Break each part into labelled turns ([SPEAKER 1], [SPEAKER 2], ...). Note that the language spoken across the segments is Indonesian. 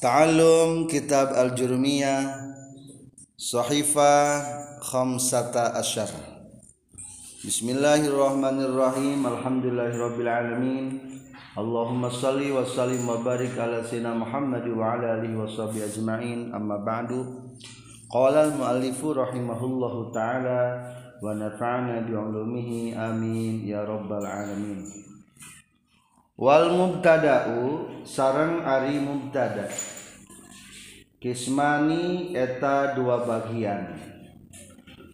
[SPEAKER 1] Ta'allum Kitab Al-Jurmiyah Sahifah Khamsata Asyar Bismillahirrahmanirrahim Alhamdulillahirrabbilalamin Allahumma salli wa sallim wa barik ala sayyidina Muhammad wa ala alihi wa sahbihi ajma'in amma ba'du Qala al-muallifu rahimahullahu ta'ala wa nafa'ana bi'ulumihi amin ya rabbal alamin wal mubtada'u sarang ari mubtada. Kismani eta dua bagian.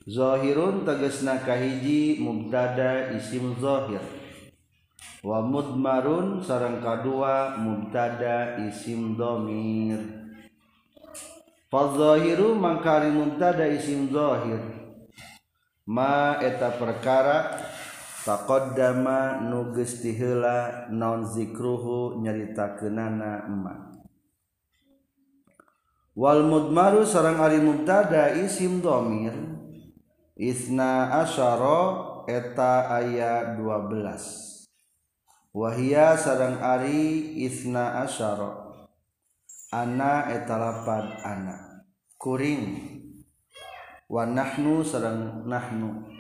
[SPEAKER 1] Zohirun tegesna kahiji mubtada isim zohir. Wa mudmarun sarang kadua mubtada isim domir. Fadzahiru mangkari mubtada isim zohir. Ma eta perkara taqaddama nu geus tiheula non zikruhu nyaritakeunana emma wal mudmaru sareng ari mubtada isim dhamir isna asyara eta aya 12 wahia sareng ari isna asyara ana eta lapad ana. Kuring. Wa nahnu sareng nahnu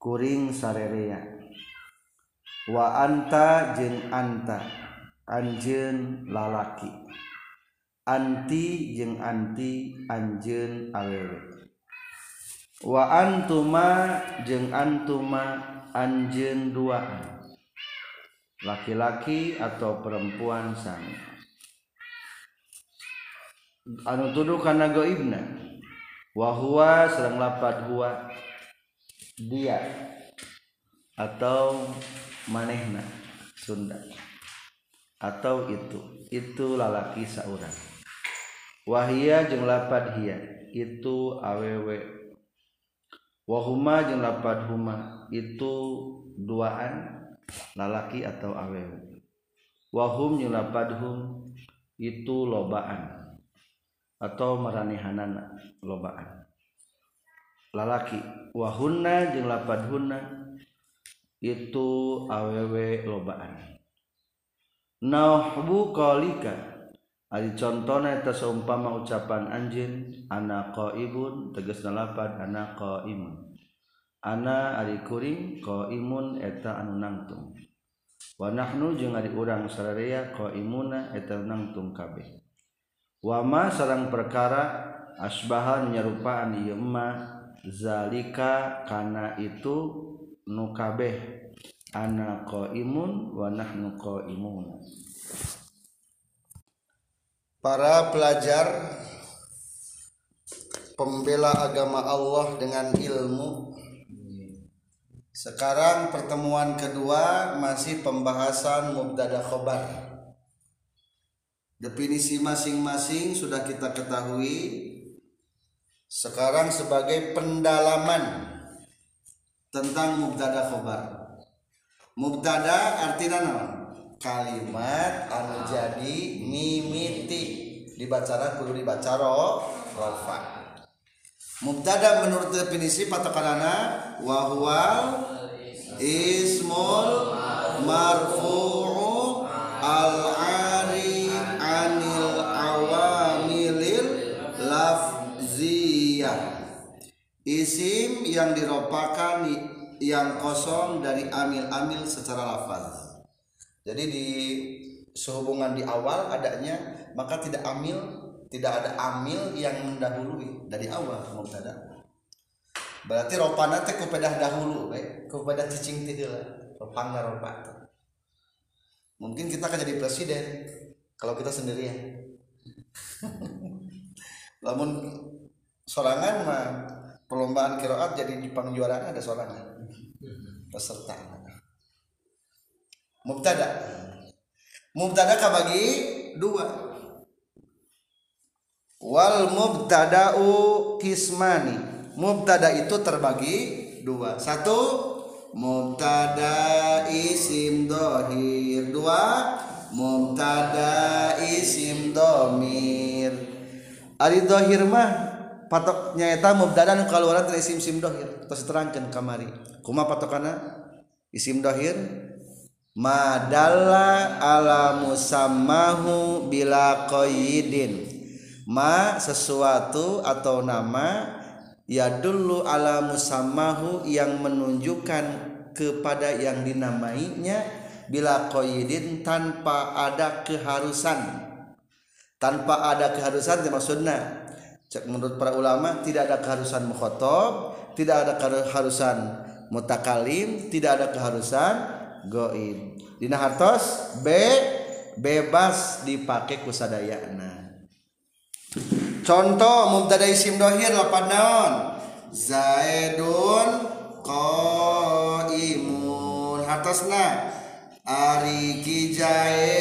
[SPEAKER 1] kuring sarerea. Wa anta jeung anta. Anjeun lalaki. Anti jeung anti anjeun awewe wa antuma jeung antuma anjeun duaan. Laki-laki atau perempuan sami. Anu tuduh kana gaibna wa huwa lapad huwa dia atau manehna Sunda. Atau itu. Itu lalaki saurang wahia jeung lapad hia itu awewe. Wahuma jeung lapad huma itu duaan lalaki atau awewe. Wahum jeung lapad hum itu lobaan. Atau maranehanana lobaan lalaki wahuna jeung lapad huna itu awewe lobaan. Nahbu qalika ari contona eta saumpama ucapan anjing ana qaibun tegasna lapad ana qaimun. Ana ari kuring qaimun eta anu nangtung. Wa nahnu jeung ari urang sararea qaimuna eta nangtung kabeh. Wa ma sarang perkara asbahan nyarupaan ieu mah zalika karena itu nukabeh. Anak qaimun wa nahnu qaimun. Para pelajar pembela agama Allah dengan ilmu. Sekarang pertemuan kedua masih pembahasan mubtada khobar. Definisi masing-masing sudah kita ketahui sekarang sebagai pendalaman tentang mubtada khobar. Mubtada artinya kalimat anu jadi mimiti. Dibaca kudu dibaca ro rofa. Mubtada menurut definisi patokanana wa huwa ismul marfu'u al ari anil awamilil lafziyah isim yang diropakan yang kosong dari amil-amil secara lafaz. Jadi di sehubungan di awal adanya maka tidak amil tidak ada amil yang mendahului dari awal mubtada. Berarti ropana teh kupedah dahulu baik? Kupedah cicing teh ropangna ropa mungkin kita akan jadi presiden kalau kita sendirian. Namun sorangan mah perlombaan kiroat jadi di pangjuaraan ada sorangan. Peserta. Mubtada. Mubtada kabagi dua. Wal mubtada'u kismani. Mubtada itu terbagi dua. Satu mubtada isim dohir. Dua mubtada isim domir. Ari dohir mah patok nyaeta mubtada nu kaluaran tina isim sim dohir tos terangkeun kamari kumaha patokana? Isim dohir madalla ala musammahu bila qaidin. Ma sesuatu atau nama ya dulu ala musammahu yang menunjukkan kepada yang dinamainya bila qaidin tanpa ada keharusan. Tanpa ada keharusan maksudnya cek menurut para ulama tidak ada keharusan mukhotob tidak ada keharusan mutakalim tidak ada keharusan goib. Dina hartos B bebas dipakai kusadayana. Contoh mubtada isim dohir lapan naon? Zaidun qaimun. Hartosna ari kijaid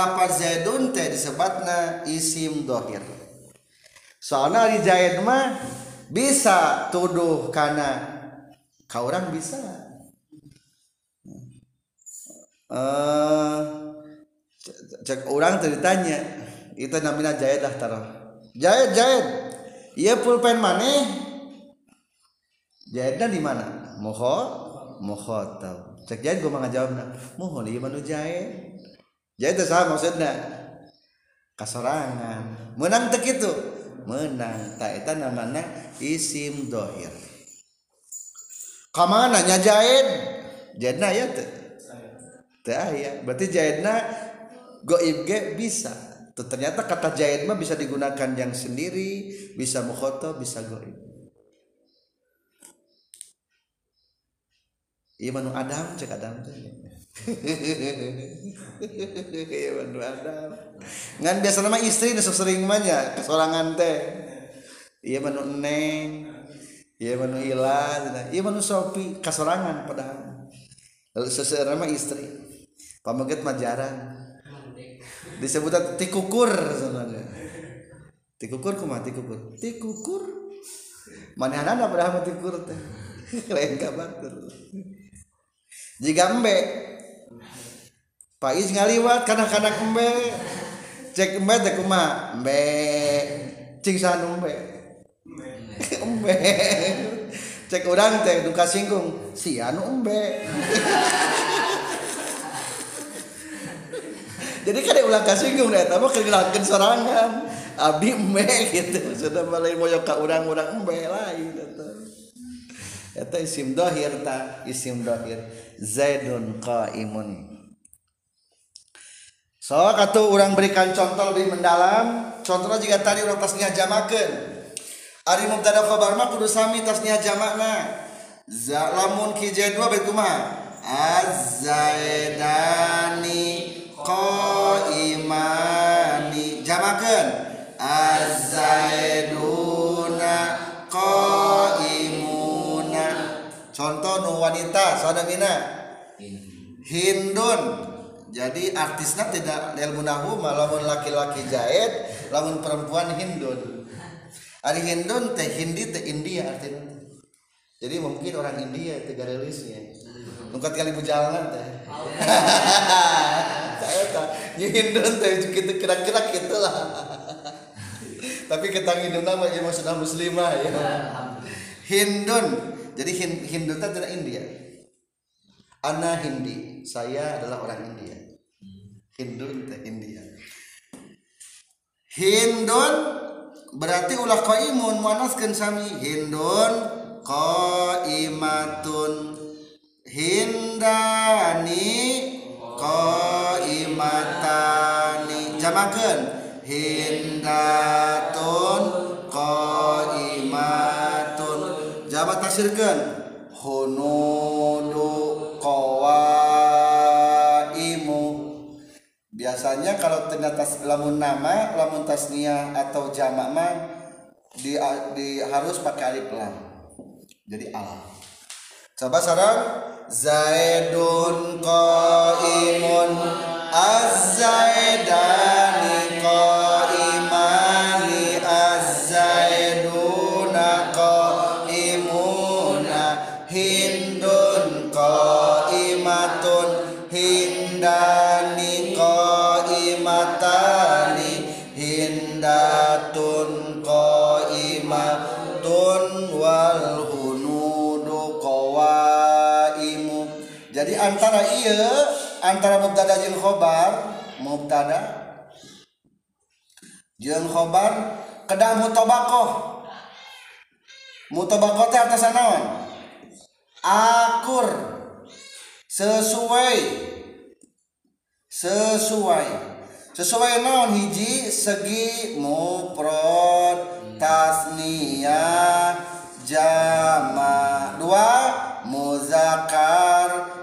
[SPEAKER 1] talapan zaidun teh disebutna isim dohir. Soalnya ari jaid mah bisa tuduh karena kau orang bisa. Uh, cek orang ceritanya itu namanya jahit dah taruh? Jahit jahit. Iya pulpen mana jahitnya di mana? Moho moho tahu cek jahit gue mau ngajawab nah moho iya mana jahit jadi itu sama maksudnya. Kasorangan. Menang tak itu? Menang tak. Itu namanya isim dohir. Kamana nya jahit? Jahidna ya teh teh ya. Berarti jahidna goib ge bisa. Tuh ternyata kata jahit mah bisa digunakan yang sendiri bisa mukhoto bisa goib. Iya manu Adam cek Adam teh. Iya manu Adam. Ngan biasa nama istri nu sering mah nya kesorangan teh. Iya manu Neng. Iya manu Ila, iya manu Sopi kasorangan padahal. Lalu seseorang mah istri. Pameget mah jarang. Disebut tikukur sebenarnya. Tikukur kumah tikukur. Tikukur. Mana ada padahal tikukur teh. Lain kabar terus. Jika embe Pak Is ngaliwat kanak-kanak embe. Cek embe teh kumaha embe. Cing sanu embe. Embe. Cek orang teh duka singgung si anu embe. Jadi kan ulang kasinggung deh tapi kehilangan sorangan. Abdi embe gitu sudah mulai moyok ke orang-orang embe lain gitu itu isim dohir ta isim dohir zaidun qaimun so kata orang berikan contoh lebih mendalam contohnya jika tadi orang tasnya jamakan Ari mubtada khabar mah kudu sami tasniah jamakna. Za lamun kijai dua baik kumaha? Az-zaidani qaimani. Az-zaiduna Contoh nu wanita sadamina. Hindun. Jadi artisnya tidak ilmu nahu lamun laki-laki jahit, lamun perempuan hindun. Ari Hindun teh Hindi teh India artinya. Jadi mungkin orang India teh garelisnya. Nungkat kali bujalan teh. Saya tak Hindun teh gitu kira-kira gitulah. Tapi kita Hindun nama ya sudah muslimah ya. Hindun. Jadi Hindun teh tidak India. Ana Hindi, saya adalah orang India. Hindun teh India. Hindun berarti ulah qaimun manaskeun sami hindun qaimatun hindani qaimatani jamakeun hindatun qaimatun tasirkeun hunudu biasanya kalau ternyata lamun nama lamun tasnia atau jamak mah di, di harus pakai alif lam. Jadi al. Coba sarang zaidun qaimun az-zaidani antara mubtada jeung khobar? Mubtada. Jeung khobar kedah mutabakoh mutabakoh teh atas naon? Akur. Sesuai. Sesuai. Sesuai naon hiji? Segi mufrad tasniyah jama dua muzakar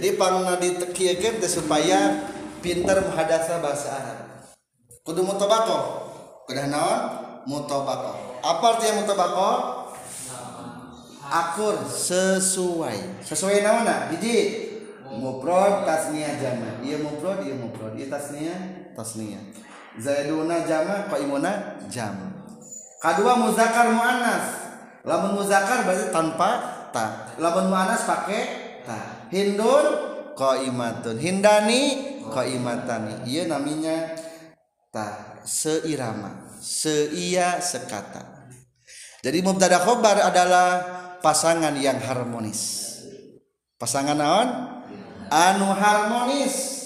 [SPEAKER 1] jadi pangna ditekiekeun teh supaya pinter muhadasa bahasa Arab. Kudu mutabaqah kudu naon? Mutabaqah apa artinya mutabaqah akur sesuai. Sesuai naon hiji mufrad tasniyah jama. Ieu mufrad ieu mufrad ieu tasniyah tasniyah zaiduna jama qaimuna jam kedua muzakkar muannas. Lamun muzakkar berarti tanpa ta. Lamun muannas pakai ta Hindun qaimatun. Hindani qaimatani. Ieu namanya ta seirama, seia sekata. Jadi mubtada khobar adalah pasangan yang harmonis. Pasangan naon? Anu harmonis.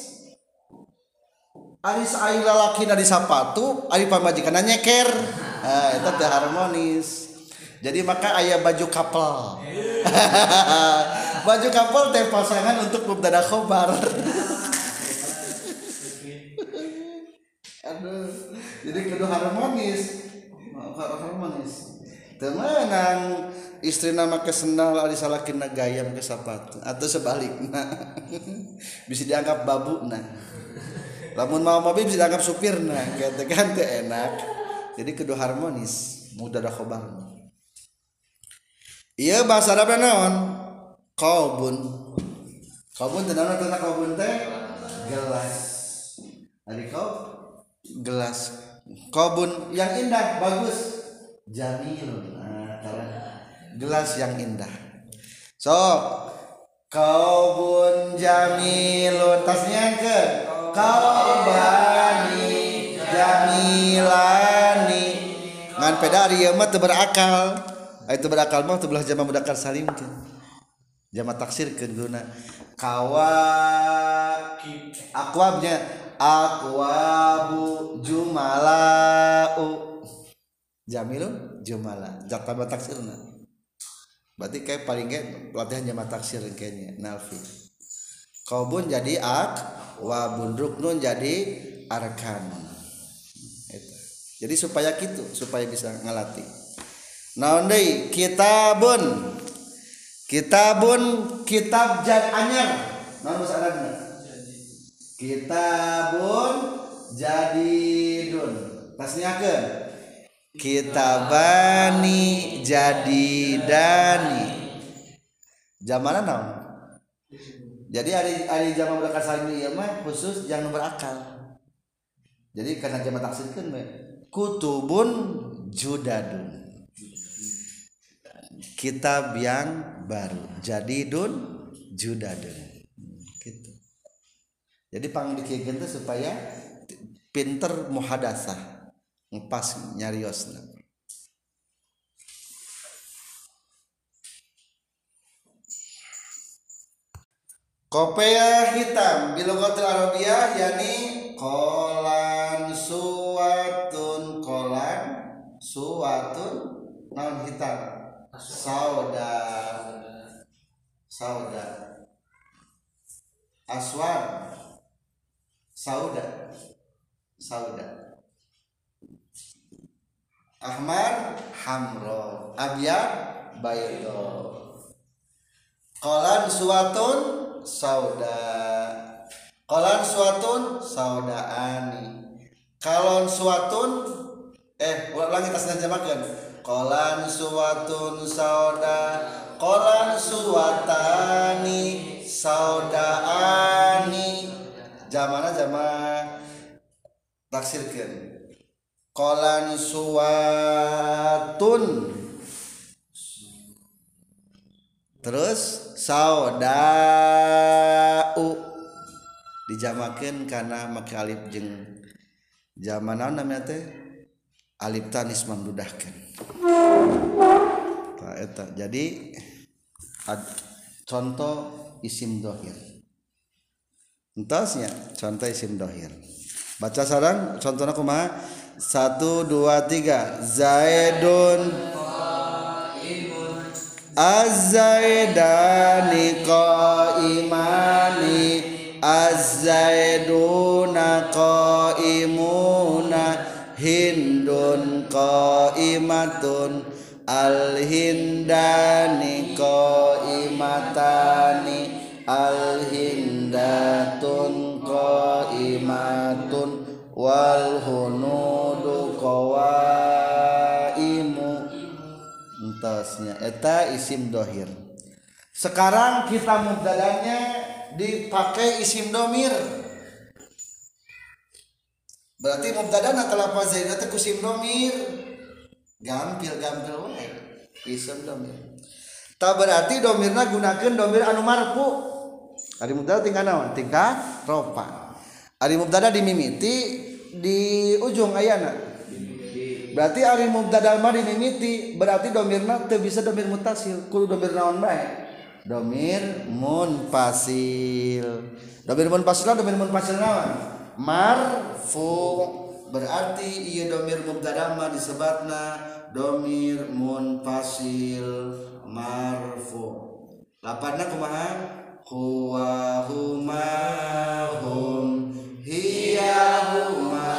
[SPEAKER 1] Aris ari lalaki dari sapatu, ari pamajikan nyeker. Nah, itu harmonis. Jadi maka ayah baju kapal. baju kapal teh pasangan untuk mubtada khobar. Aduh, jadi kudu harmonis. Harmonis. Temenang istri nama ke sendal ari salakin gaya ke sepatu atau sebaliknya bisa dianggap babu nah lamun mau mobil bisa dianggap supir nah gitu kan enak. Jadi kedua harmonis mudah dah khobar. Iya bahasa Arab naon kaubun kaubun teh naon teh kaubun teh? Gelas. Ari kau gelas. Kaubun yang indah bagus. Jamil. Nah gelas yang indah. So kaubun jamilun tasnya ke? Kaubani jamilani. Ngan peda ari mah berakal. Itu berakal mah teu belah jama mudakar salim teh jama taksirkeun guna. Kawa akwabnya. Akwabu jumalau. Jamilun jumala. Jatah taksirna berarti kayak paling kayak latihan jama taksir kayaknya nalfi. Kaubun jadi ak wabun ruknun jadi arkan. Jadi supaya gitu supaya bisa ngelatih. Naon deui kitabun kitabun kitab jad anyar. Naon bahasa Arabna kitabun jadidun. Tasniakeun kitabani jadidani. Zamana naon? Jadi hari hari zaman berangkat saling ieu mah khusus jangan berakal jadi karena jama taksirkeun we kutubun judadun kitab yang baru jadidun judadun. Gitu. Jadi pang dikiekeun teh supaya pinter muhadasah ngepas nyariosna Kopea hitam bilogotil Arabiyah yakni kolan suwatun kolan suwatun non hitam sauda sauda. Aswad sauda. Sauda. Ahmar hamro. Abyad baydo kolan suwatun sauda. Kolan suatun saudaani. Kalon suatun eh ulang lagi tas jamakan kolan suatun sauda kolan suatani saudaani. Zamana jama taksirkan. Kolan suatun terus saudau. Dijamakan karena make alif jeng. Zaman naon namanya teh alif tanis memudahkan nah, eta jadi ad, contoh isim dohir. Entasnya contoh isim dohir. Baca sarang contohnya kumaha? Satu dua tiga. Zaidun. Az-Zaidani qaimani. Az-Zaiduna qaimatun Al-Hindani qaimatani Al-Hindatun qaimatun Wal hunudu qawaimu. Entasnya. Eta isim dohir. Sekarang kita mubtadanya dipakai isim domir. Berarti mubtadana kelapa zaidah teh isim domir gampil-gampil wae. Isim domir. Tak berarti domirna gunakan domir anu marfu ari mubtada tingkat naon? Tingkat rofa ari mubtada dimimiti di ujung ayana. Berarti ari mubtada mah dimimiti berarti domirna teu bisa domir mutasil. Kudu domir naon bae? Domir munfasil domir munfasil domir munfasil naon? Marfu. Berarti ieu domir mubtada mah disebutna domir munfasil marfu. Lapanna kumaha? Huwa huma hum hiya huma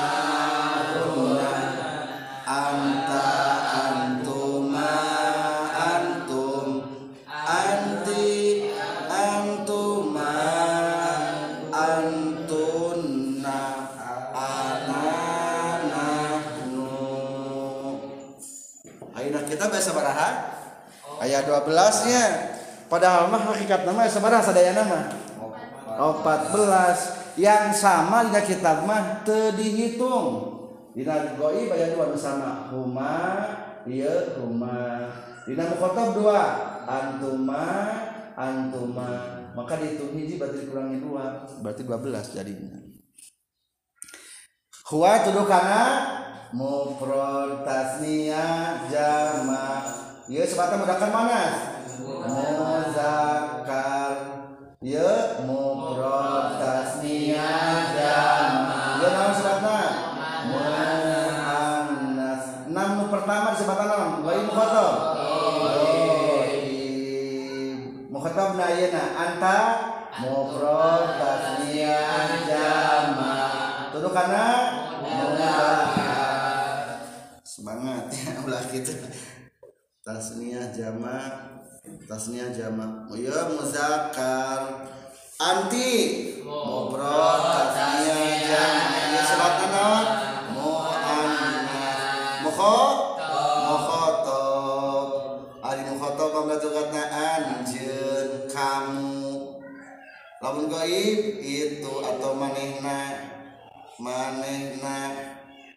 [SPEAKER 1] ayat 12 nya padahal mah hakikat nama sabaraha sadaya nama. 14 yang sama dengan kitab mah teu dihitung. Dina goi bayar dua nu sama. Huma ieu huma. Dina mukhatab dua antuma antuma. Maka dihitung hiji berarti dikurangi dua. Berarti 12 jadinya. Huwa tuduh kana mufrad tasniyah jama ieu sebatan mudzakkar manas muzakkar. Ieu mufrad tasniyah jama ieu naon sebatna muannas. Enam nu pertama disebatan naon bayi mukhatab. Mukhatab na ayeuna anta. Mufrad tasniyah jama tuduh kana semangat. Ya ulah gitu tasniyah jamak tasniyah jamak. Ya muzakkar. Anti mufrad tasniyah jamak. Ya sebatna naon muannas mukho mukhatab ari mukhatab mangga tugatna anjeun kamu. Lamun gaib itu atau manehna manehna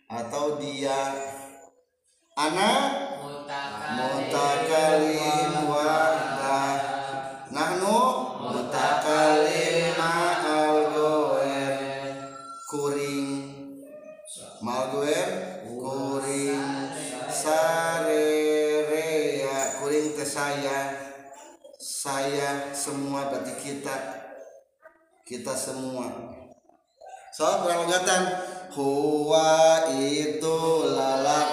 [SPEAKER 1] atau dia. Anak semua. Soal peralogatan huwa itu lalaki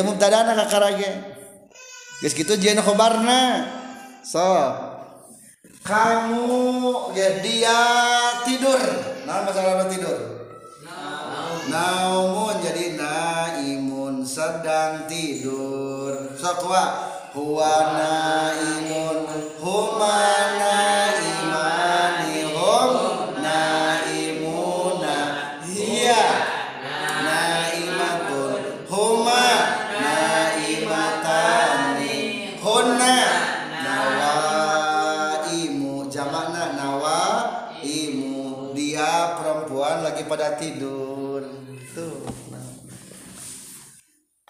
[SPEAKER 1] ieu mubtadana kakarage geus kitu jieun khobarna. So kamu ya dia tidur. Nah masalah tidur? Naumun jadi naimun sedang tidur. Sok wa? Huwa naimun huma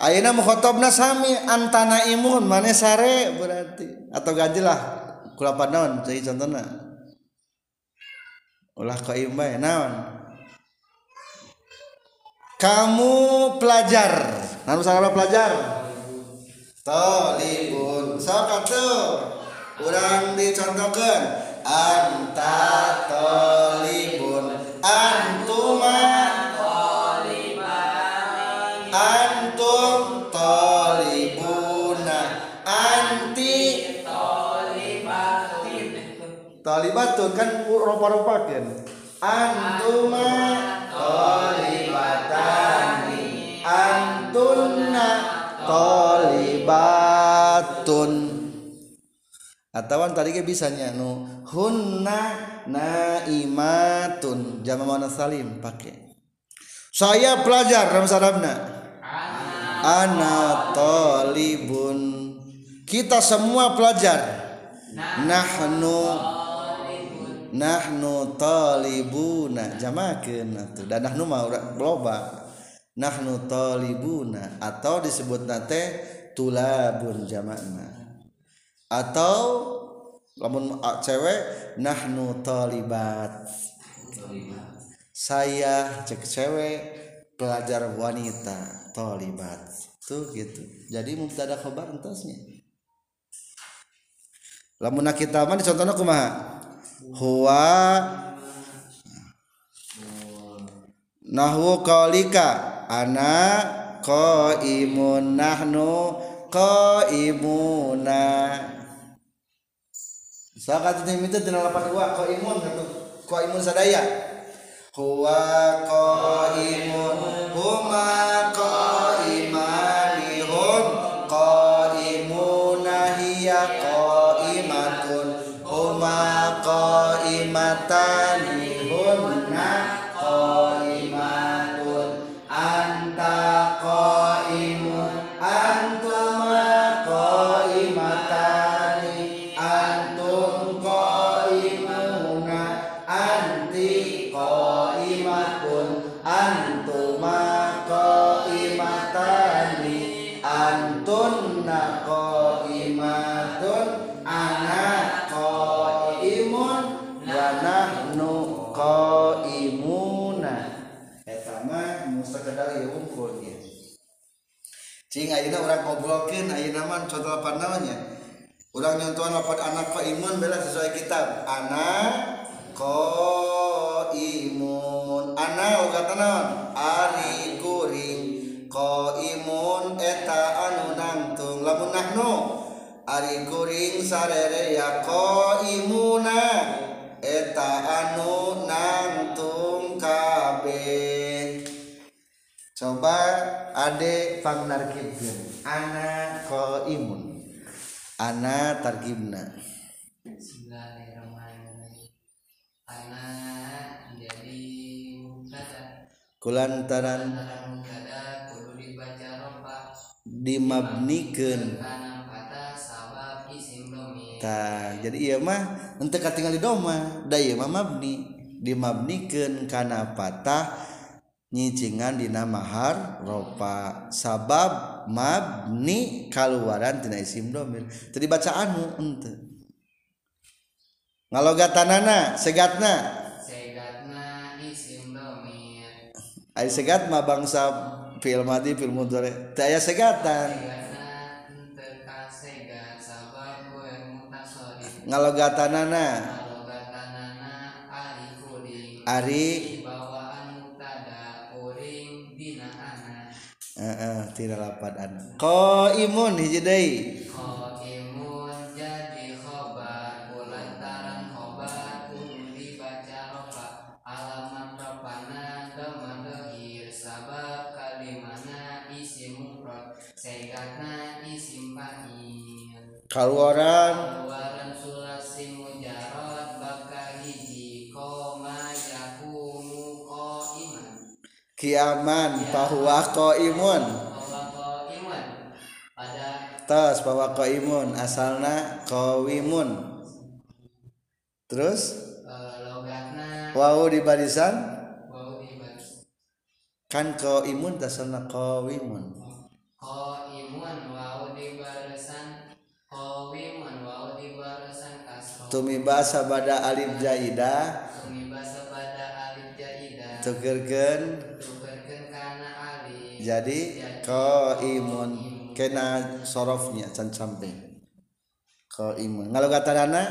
[SPEAKER 1] Ayeuna mukhotobna sami antana imun mane sare berarti. Atau gajilah kula naon jadi contohna. Ulah qaim bae naon? Kamu pelajar. Nanu saraba pelajar? Talibun sok atuh. Urang dicontohkeun. Anta talibun antuma talibatun kan rupa-rupa kan antuma talibatani antunna talibatun atau tadi ke bisanya nu hunna naimatun. Jama mana salim pakai saya pelajar dalam sarabna ana talibun kita semua pelajar. Nahnu nahnu talibuna. Jamakeun atuh. Dan nahnu mah loba. Nahnu talibuna. Atau disebut nate tulabun jamakna atau lamun cewek nahnu talibat. Saya cek cewek pelajar wanita talibat. Tuh gitu. Jadi mubtada khabar entasnya lamun kita mah contohna kumaha huwa nahwu qaulika ana qaimun nahnu qaimuna sakat ini itu dina lapan dua qaimun katu qaimun sadaya. Huwa qaimun huma qaimani huma nyontohan lapan anak qaimun bela sesuai kitab. Anak qaimun. Anak ogat naon ari kuring. Qaimun eta anu nangtung. Lamun nahnu ari kuring sarere ya qaimuna eta anu nangtung kabeh. Coba ade pangnarkibkeun ana qaimun ana
[SPEAKER 2] targibna. Ana jadi
[SPEAKER 1] kulantaran
[SPEAKER 2] kudu dibaca rompa
[SPEAKER 1] dimabnikeun Ta, jadi iya mah ente katingali di doma da ieu mah mabni. Dimabnikeun kana patah nyicingan dina mahar ropa. Sabab mabni kaluaran tina isim domir. Tadi baca anu ente. Ngalogatanana segatna.
[SPEAKER 2] Segatna isim domir.
[SPEAKER 1] Ay segat mah bangsa film madi film mudore teu aya segatan. Ngalogatanana.
[SPEAKER 2] Ngalogatanana ari kuring
[SPEAKER 1] ari
[SPEAKER 2] Uh, tidak lapatan qaimun
[SPEAKER 1] hiji deui. Qaimun jadi khobar ulantaran khobar kudu
[SPEAKER 2] dibaca rofa alamat rofana doma sabab kalimana isi mufrad
[SPEAKER 1] sayyidna isim fa'il
[SPEAKER 2] kaluaran. Kiaman bahwa qaimun.
[SPEAKER 1] Tos bahwa qaimun. Asalna qawimun terus? Wau di barisan? Kan qaimun asalna qawimun
[SPEAKER 2] ko imun wau dibarasan ko wimun wau dibarasan kasro
[SPEAKER 1] tumiba sabada alif jaidah
[SPEAKER 2] tukerken
[SPEAKER 1] jadi qaimun kena sorofnya can samping. Qaimun
[SPEAKER 2] kalau kata
[SPEAKER 1] dana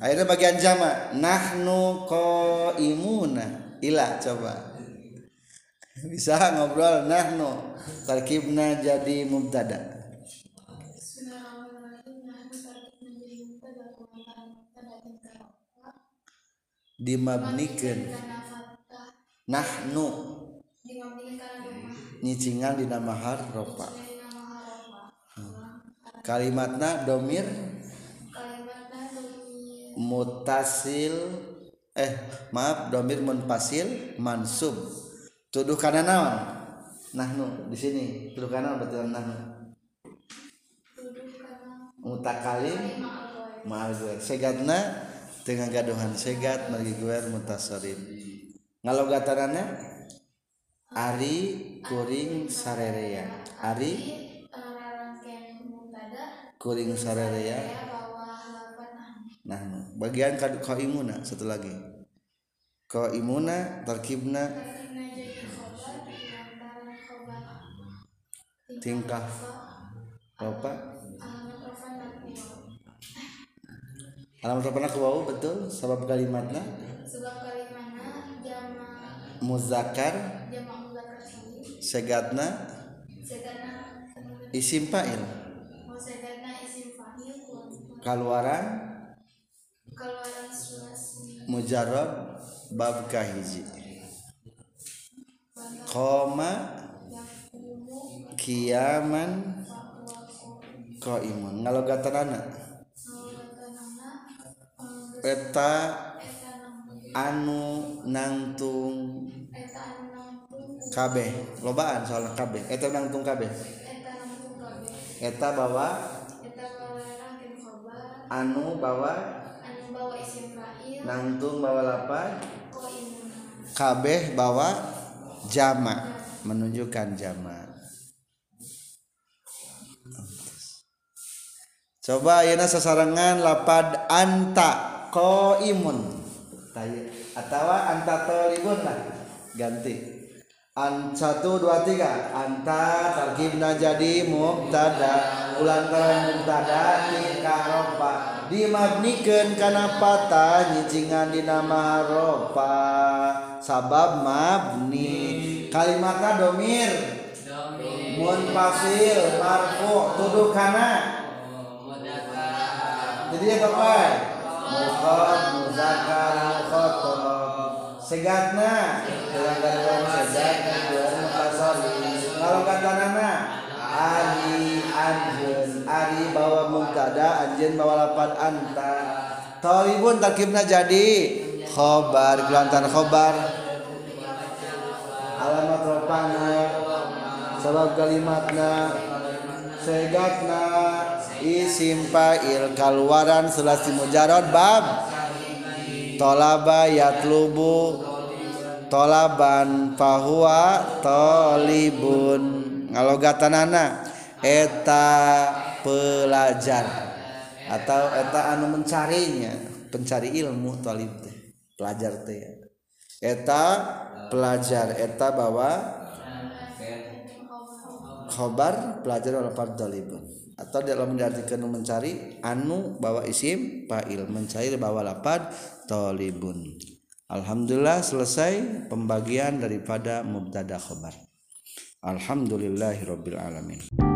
[SPEAKER 1] Akhirnya bagian jama nahnu qaimuna. Ila coba. Bisa ngobrol nahnu tarkibna jadi mubtada.
[SPEAKER 3] Bismillahirrahmanirrahim. Nahnu. Menjadi mubtada kulantaran mubtada dan
[SPEAKER 1] mutasil eh maaf domir munfasil mansub. Tuduh kana naon? Nahnu di sini. Tuduh kana betul nahnu?
[SPEAKER 3] Karena
[SPEAKER 1] mutakalim ma'al guer segatna dengan gaduhan segat margi guer mutasorif ngalogatanana ari kuring sarerea. Ari?
[SPEAKER 3] Mubtada.
[SPEAKER 1] kuring sarerea.
[SPEAKER 3] Nahnu.
[SPEAKER 1] Bagian kad qaimuna satu lagi.
[SPEAKER 3] Khobar kulantaran khobar.
[SPEAKER 1] tingkah. Ropa
[SPEAKER 3] Alamat
[SPEAKER 1] ropa ku wau betul. Sabab kalimatna
[SPEAKER 3] Sebab kalimatnya jama
[SPEAKER 1] muzakkar.
[SPEAKER 3] jama muzakkar salim.
[SPEAKER 1] segatna.
[SPEAKER 3] Sekarang
[SPEAKER 1] isim fa'il.
[SPEAKER 3] Sekarang isim fahil
[SPEAKER 1] kaluaran mujarab bab kahiji. Koma kiaman koimun ngalogatanana? Eta anu nangtung kabeh. Lobaan soalnya kabeh. Eta nangtung kabeh.
[SPEAKER 3] Eta
[SPEAKER 1] bawa anu bawa
[SPEAKER 3] bawa isim fa'il
[SPEAKER 1] nangtung bawa
[SPEAKER 3] ko imuna
[SPEAKER 1] kabeh bawa jama menunjukkan jama. Coba ayeuna sasarangan lapad anta qaimun. Taya. atau anta talibun lah. Ganti. An satu dua tiga. Anta tarkibna jadi mubtada ulantaran mubtada tingkah ropa dimabniken karena patah nyincingan dinama haropa sabab mabni kalimata domir.
[SPEAKER 2] Mun
[SPEAKER 1] pasil marfu tuduh kana jadi ya kapan mukhot muzakar mukhotob segatna. Dengan dalam segat dan kasori kalau kata nana? Ari anjeun ari bawa mubtada anjeun bawa lapan anta. Talibun tarkibna jadi. Khobar gelantan khobar. Alamat ropana sabab kalimatna. Segatna. Isim fa'il kaluaran selasi mujarad bab. Tolaba yatlubu. Tolaban fahuwa tolibun ngalogatanana eta pelajar. Atau eta anu mencarinya pencari ilmu tolib teh pelajar teh. Eta pelajar eta bawa khobar pelajar oleh talibun atau dalam diartikan mencari anu bawa isim fa'il. Mencari bawa lapad talibun. Alhamdulillah selesai pembagian daripada mubtada khobar Alhamdulillahirabbil alamin